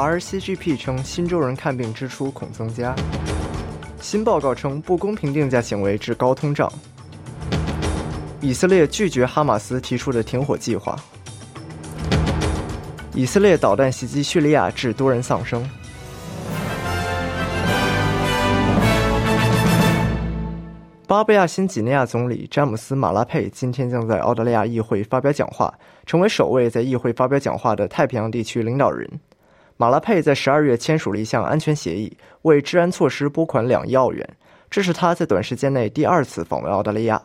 RCGP 称，新州人看病支出恐增加。新报告称，不公平定价行为致高通胀。以色列拒绝哈马斯提出的停火计划。以色列导弹袭击叙利亚，致多人丧生。巴布亚新几内亚总理詹姆斯·马拉佩今天将在澳大利亚议会发表讲话，成为首位在议会发表讲话的太平洋地区领导人。马拉佩在十二月签署了一项安全协议，为治安措施拨款两亿澳元。这是他在短时间内第二次访问澳大利亚。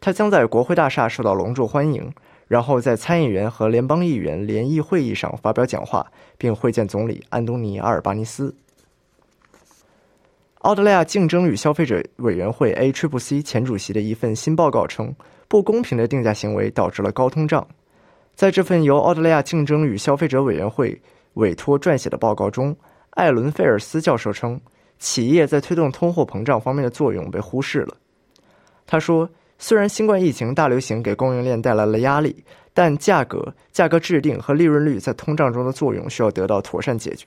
他将在国会大厦受到隆重欢迎，然后在参议员和联邦议员联谊会议上发表讲话，并会见总理安东尼·阿尔巴尼斯。澳大利亚竞争与消费者委员会 （ACCC） 前主席的一份新报告称，不公平的定价行为导致了高通胀。在这份由澳大利亚竞争与消费者委员会委托撰写的报告中，艾伦·费尔斯教授称，企业在推动通货膨胀方面的作用被忽视了。他说：“虽然新冠疫情大流行给供应链带来了压力，但价格、价格制定和利润率在通胀中的作用需要得到妥善解决。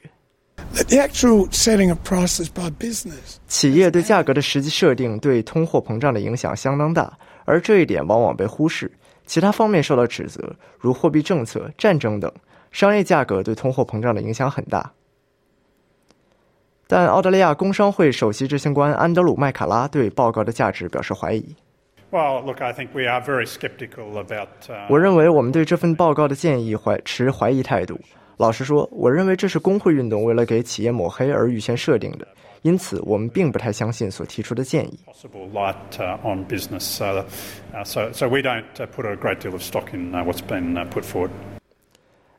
企业对价格的实际设定对通货膨胀的影响相当大，而这一点往往被忽视。其他方面受到指责，如货币政策、战争等。”商业价格对通货膨胀的影响很大，但澳大利亚工商会首席执行官安德鲁·麦卡拉对报告的价值表示怀疑。Well, look, I think we are very skeptical about. 我认为我们对这份报告的建议怀持怀疑态度。老实说，我认为这是工会运动为了给企业抹黑而预先设定的，因此我们并不太相信所提出的建议。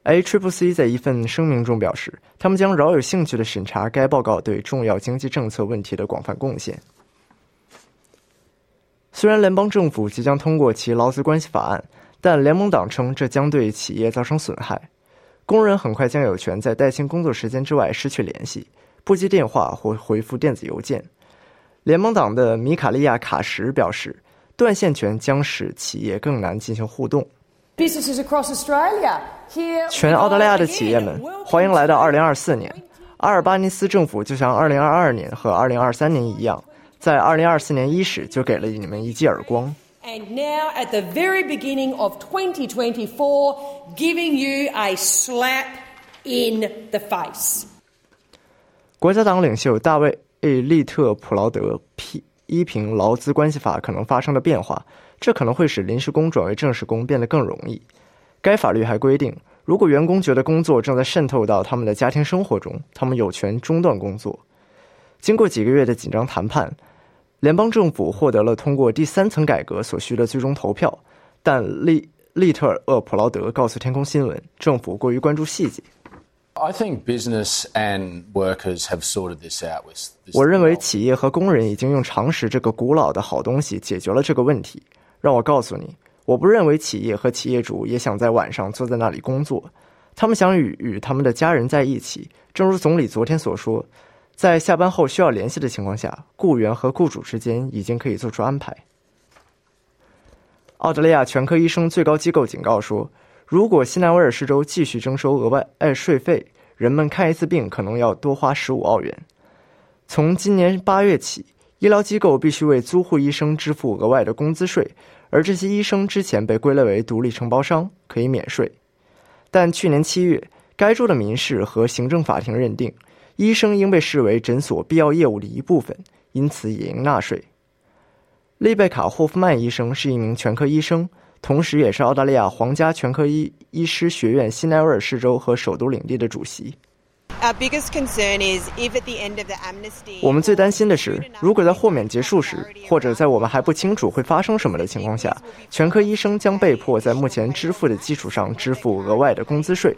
A Triple C 在一份声明中表示，他们将饶有兴趣地审查该报告对重要经济政策问题的广泛贡献。虽然联邦政府即将通过其劳资关系法案，但联盟党称这将对企业造成损害。工人很快将有权在带薪工作时间之外失去联系、不接电话或回复电子邮件。联盟党的米卡利亚·卡什表示，断线权将使企业更难进行互动。全澳大利亚的企业们，欢迎来到2024年。阿尔巴尼斯政府就像2022年和2023年一样，在2024年伊始就给了你们一记耳光。And now at the very beginning of 2024, giving you a slap in the face. 国家党领袖大卫利特普劳德批批评劳资关系法可能发生的变化。这可能会使临时工转为正式工变得更容易。该法律还规定，如果员工觉得工作正在渗透到他们的家庭生活中，他们有权中断工作。经过几个月的紧张谈判，联邦政府获得了通过第三层改革所需的最终投票。但利利特尔厄普劳德告诉天空新闻，政府过于关注细节。I think business and workers have sorted this out with. 我认为企业和工人已经用常识这个古老的好东西解决了这个问题。让我告诉你，我不认为企业和企业主也想在晚上坐在那里工作，他们想与与他们的家人在一起。正如总理昨天所说，在下班后需要联系的情况下，雇员和雇主之间已经可以做出安排。澳大利亚全科医生最高机构警告说，如果新南威尔士州继续征收额外爱税费，人们看一次病可能要多花十五澳元。从今年八月起。医疗机构必须为租户医生支付额外的工资税，而这些医生之前被归类为独立承包商，可以免税。但去年七月，该州的民事和行政法庭认定，医生应被视为诊所必要业务的一部分，因此也应纳税。丽贝卡·霍夫曼医生是一名全科医生，同时也是澳大利亚皇家全科医医师学院新南威尔士州和首都领地的主席。我们最担心的是，如果在豁免结束时，或者在我们还不清楚会发生什么的情况下，全科医生将被迫在目前支付的基础上支付额外的工资税，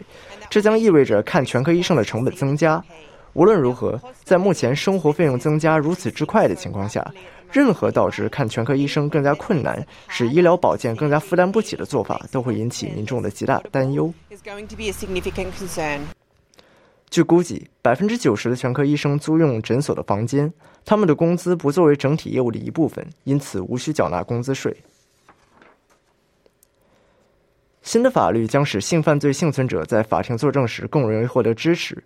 这将意味着看全科医生的成本增加。无论如何，在目前生活费用增加如此之快的情况下，任何导致看全科医生更加困难、使医疗保健更加负担不起的做法，都会引起民众的极大担忧。据估计，百分之九十的全科医生租用诊所的房间，他们的工资不作为整体业务的一部分，因此无需缴纳工资税。新的法律将使性犯罪幸存者在法庭作证时更容易获得支持。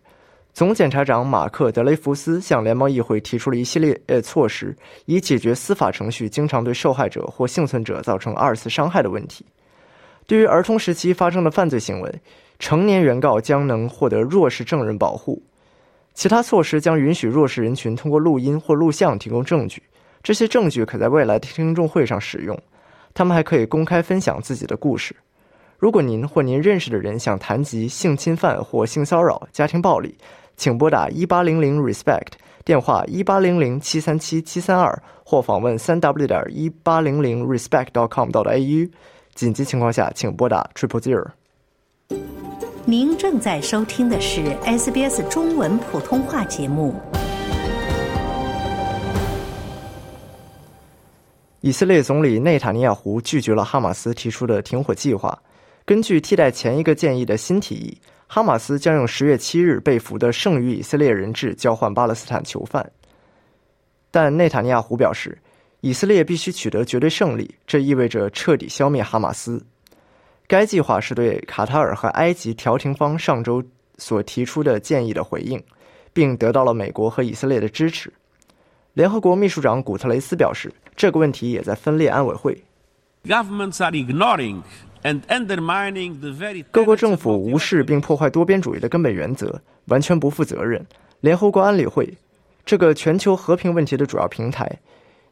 总检察长马克·德雷福斯向联邦议会提出了一系列措施，以解决司法程序经常对受害者或幸存者造成二次伤害的问题。对于儿童时期发生的犯罪行为，成年原告将能获得弱势证人保护。其他措施将允许弱势人群通过录音或录像提供证据，这些证据可在未来的听众会上使用。他们还可以公开分享自己的故事。如果您或您认识的人想谈及性侵犯或性骚扰、家庭暴力，请拨打一八零零 RESPECT 电话一八零零七三七七三二，或访问三 w 点一八零零 RESPECT.com 到的 AU。紧急情况下，请拨打 Triple Zero。您正在收听的是 SBS 中文普通话节目。以色列总理内塔尼亚胡拒绝了哈马斯提出的停火计划。根据替代前一个建议的新提议，哈马斯将用十月七日被俘的剩余以色列人质交换巴勒斯坦囚犯。但内塔尼亚胡表示。以色列必须取得绝对胜利，这意味着彻底消灭哈马斯。该计划是对卡塔尔和埃及调停方上周所提出的建议的回应，并得到了美国和以色列的支持。联合国秘书长古特雷斯表示，这个问题也在分裂安委会。各国政府无视并破坏多边主义的根本原则，完全不负责任。联合国安理会，这个全球和平问题的主要平台。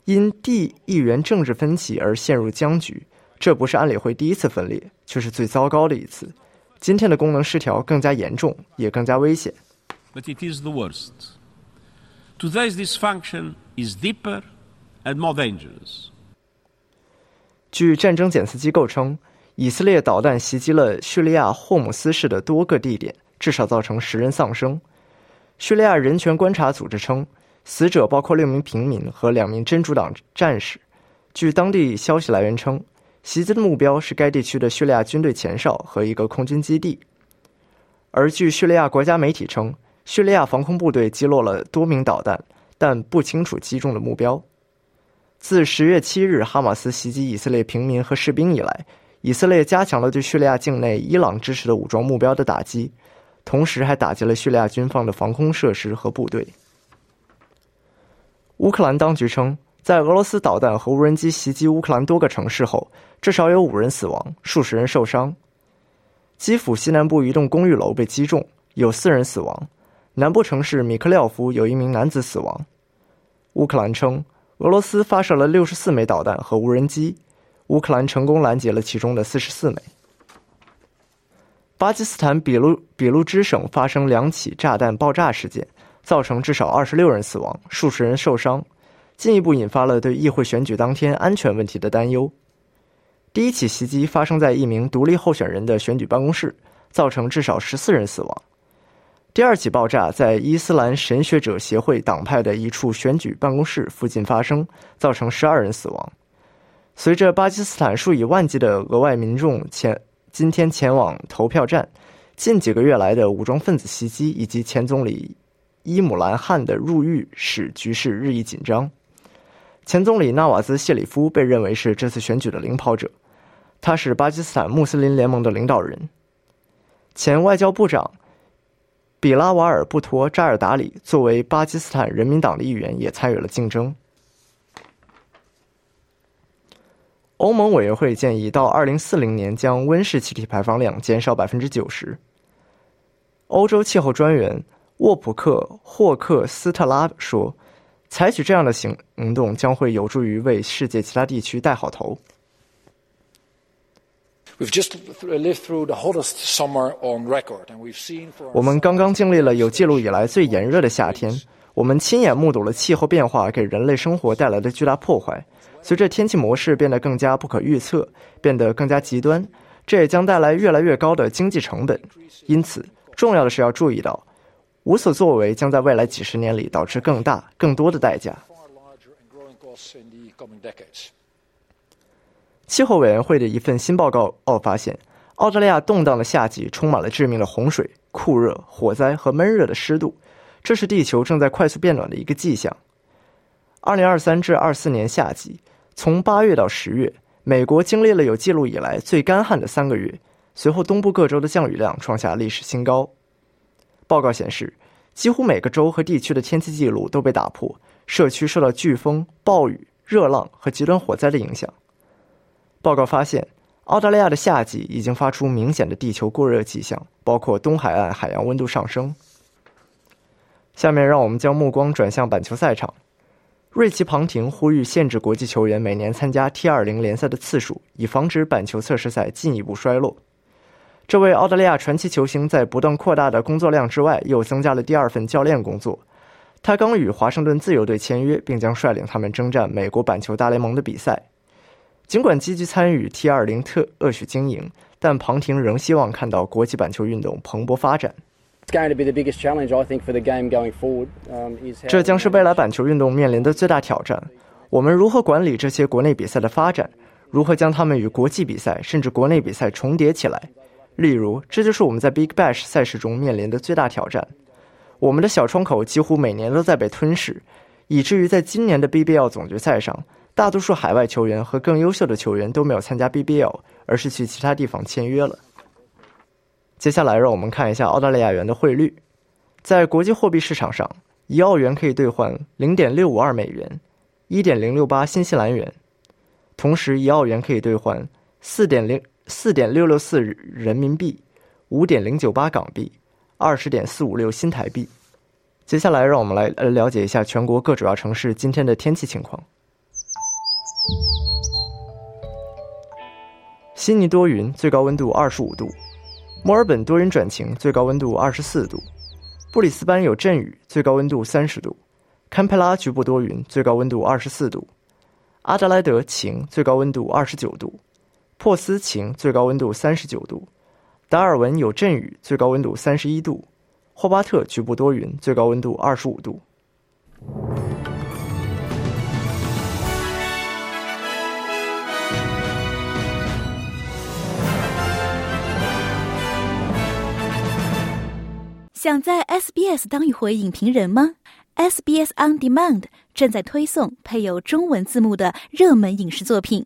因地议员政治分歧而陷入僵局，这不是安理会第一次分裂，却是最糟糕的一次。今天的功能失调更加严重，也更加危险。But it is the worst. Today's dysfunction is deeper and more dangerous. 据战争检测机构称，以色列导弹袭击了叙利亚霍姆斯市的多个地点，至少造成十人丧生。叙利亚人权观察组织称。死者包括六名平民和两名真主党战士。据当地消息来源称，袭击的目标是该地区的叙利亚军队前哨和一个空军基地。而据叙利亚国家媒体称，叙利亚防空部队击落了多名导弹，但不清楚击中的目标。自十月七日哈马斯袭击以色列平民和士兵以来，以色列加强了对叙利亚境内伊朗支持的武装目标的打击，同时还打击了叙利亚军方的防空设施和部队。乌克兰当局称，在俄罗斯导弹和无人机袭击乌克兰多个城市后，至少有五人死亡，数十人受伤。基辅西南部一栋公寓楼被击中，有四人死亡。南部城市米克廖夫有一名男子死亡。乌克兰称，俄罗斯发射了六十四枚导弹和无人机，乌克兰成功拦截了其中的四十四枚。巴基斯坦比路比路支省发生两起炸弹爆炸事件。造成至少二十六人死亡，数十人受伤，进一步引发了对议会选举当天安全问题的担忧。第一起袭击发生在一名独立候选人的选举办公室，造成至少十四人死亡。第二起爆炸在伊斯兰神学者协会党派的一处选举办公室附近发生，造成十二人死亡。随着巴基斯坦数以万计的额外民众前今天前往投票站，近几个月来的武装分子袭击以及前总理。伊姆兰汗的入狱使局势日益紧张。前总理纳瓦兹谢里夫被认为是这次选举的领跑者，他是巴基斯坦穆斯林联盟的领导人。前外交部长比拉瓦尔布托扎尔达里作为巴基斯坦人民党的议员也参与了竞争。欧盟委员会建议到二零四零年将温室气体排放量减少百分之九十。欧洲气候专员。沃普克·霍克斯特拉说：“采取这样的行行动将会有助于为世界其他地区带好头。”我们刚刚经历了有记录以来最炎热的夏天，我们亲眼目睹了气候变化给人类生活带来的巨大破坏。随着天气模式变得更加不可预测，变得更加极端，这也将带来越来越高的经济成本。因此，重要的是要注意到。无所作为将在未来几十年里导致更大、更多的代价。气候委员会的一份新报告哦发现，澳大利亚动荡的夏季充满了致命的洪水、酷热、火灾和闷热的湿度，这是地球正在快速变暖的一个迹象。二零二三至二四年夏季，从八月到十月，美国经历了有记录以来最干旱的三个月，随后东部各州的降雨量创下历史新高。报告显示，几乎每个州和地区的天气记录都被打破，社区受到飓风、暴雨、热浪和极端火灾的影响。报告发现，澳大利亚的夏季已经发出明显的地球过热迹象，包括东海岸海洋温度上升。下面让我们将目光转向板球赛场，瑞奇·庞廷呼吁限制国际球员每年参加 T20 联赛的次数，以防止板球测试赛进一步衰落。这位澳大利亚传奇球星在不断扩大的工作量之外，又增加了第二份教练工作。他刚与华盛顿自由队签约，并将率领他们征战美国板球大联盟的比赛。尽管积极参与 T20 特恶许经营，但庞廷仍希望看到国际板球运动蓬勃发展。这将是未来板球运动面临的最大挑战。我们如何管理这些国内比赛的发展？如何将它们与国际比赛甚至国内比赛重叠起来？例如，这就是我们在 Big Bash 赛事中面临的最大挑战。我们的小窗口几乎每年都在被吞噬，以至于在今年的 BBL 总决赛上，大多数海外球员和更优秀的球员都没有参加 BBL，而是去其他地方签约了。接下来，让我们看一下澳大利亚元的汇率。在国际货币市场上，一澳元可以兑换零点六五二美元，一点零六八新西兰元；同时，一澳元可以兑换四点零。四点六六四人民币，五点零九八港币，二十点四五六新台币。接下来，让我们来呃了解一下全国各主要城市今天的天气情况。悉尼多云，最高温度二十五度；墨尔本多云转晴，最高温度二十四度；布里斯班有阵雨，最高温度三十度；堪培拉局部多云，最高温度二十四度；阿德莱德晴，最高温度二十九度。珀斯晴，最高温度三十九度；达尔文有阵雨，最高温度三十一度；霍巴特局部多云，最高温度二十五度。想在 SBS 当一回影评人吗？SBS On Demand 正在推送配有中文字幕的热门影视作品。